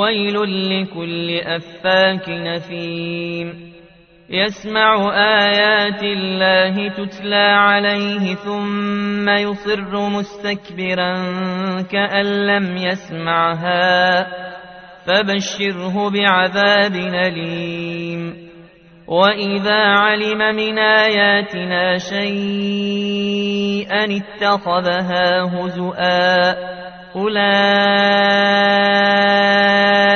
ويل لكل أفاك نثيم. يسمع آيات الله تتلى عليه ثم يصر مستكبرا كأن لم يسمعها. فبشره بعذاب أليم. وإذا علم من آياتنا شيئا اتخذها هزؤا أولئك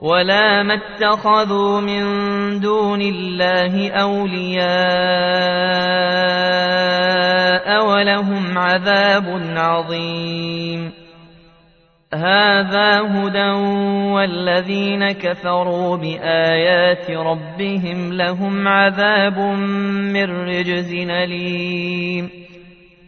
ولا ما اتخذوا من دون الله أولياء ولهم عذاب عظيم. هذا هدى والذين كفروا بآيات ربهم لهم عذاب من رجز أليم.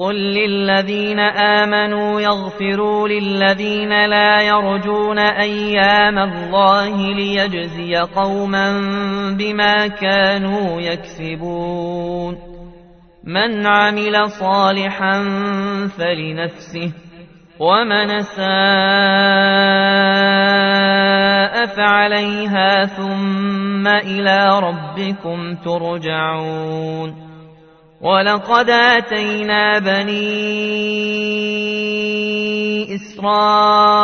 قل للذين آمنوا يغفروا للذين لا يرجون أيام الله ليجزي قوما بما كانوا يكسبون من عمل صالحا فلنفسه ومن ساء فعليها ثم إلى ربكم ترجعون ولقد آتينا بني إسرائيل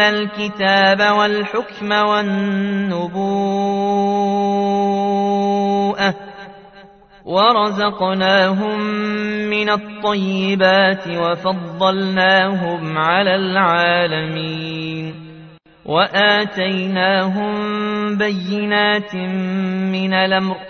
الكتاب والحكم والنبوءة ورزقناهم من الطيبات وفضلناهم على العالمين وآتيناهم بينات من الأمر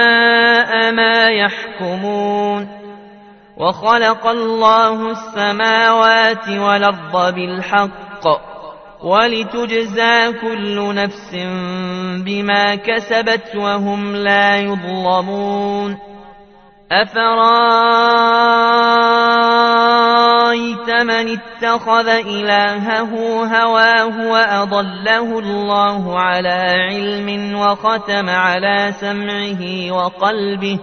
ما يحكمون وخلق الله السماوات والأرض بالحق ولتجزى كل نفس بما كسبت وهم لا يظلمون أفرايت من اتخذ إلهه هواه وأضله الله على علم وختم على سمعه وقلبه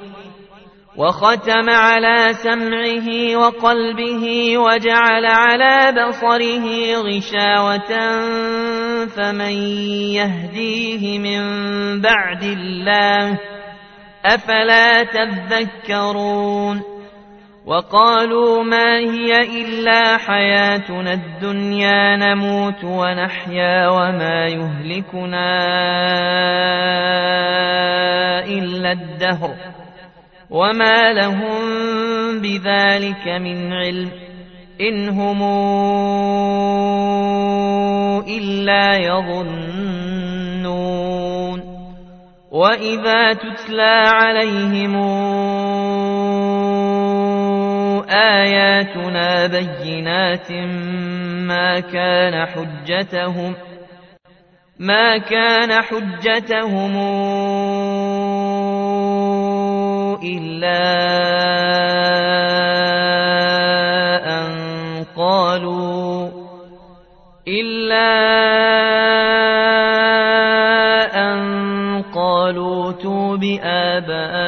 وختم على سمعه وقلبه وجعل على بصره غشاوة فمن يهديه من بعد الله أفلا تذكرون وقالوا ما هي إلا حياتنا الدنيا نموت ونحيا وما يهلكنا إلا الدهر وما لهم بذلك من علم إن هم إلا يظنون وإذا تتلى عليهم آياتنا بينات ما كان حجتهم ما كان حجتهم إلا أن قالوا إلا أن قالوا تو بآبائنا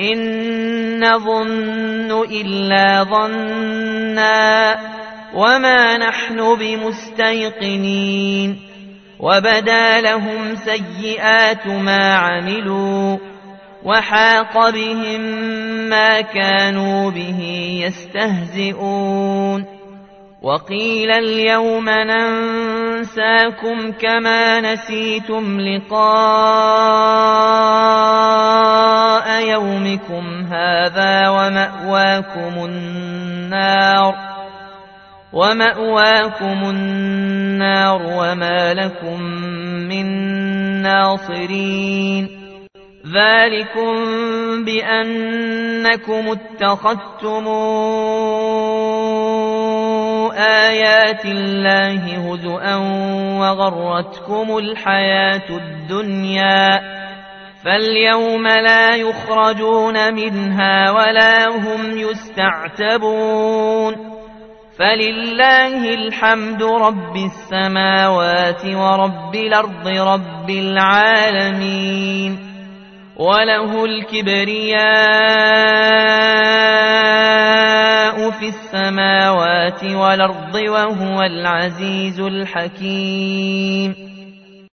إن نظن إلا ظنا وما نحن بمستيقنين وبدا لهم سيئات ما عملوا وحاق بهم ما كانوا به يستهزئون وقيل اليوم ننساكم كما نسيتم لقاء يومكم هذا ومأواكم النار ومأواكم النار وما لكم من ناصرين ذلكم بأنكم اتخذتم آيات الله هزؤا وغرتكم الحياة الدنيا فاليوم لا يخرجون منها ولا هم يستعتبون فلله الحمد رب السماوات ورب الأرض رب العالمين وله الكبرياء في السماوات والأرض وهو العزيز الحكيم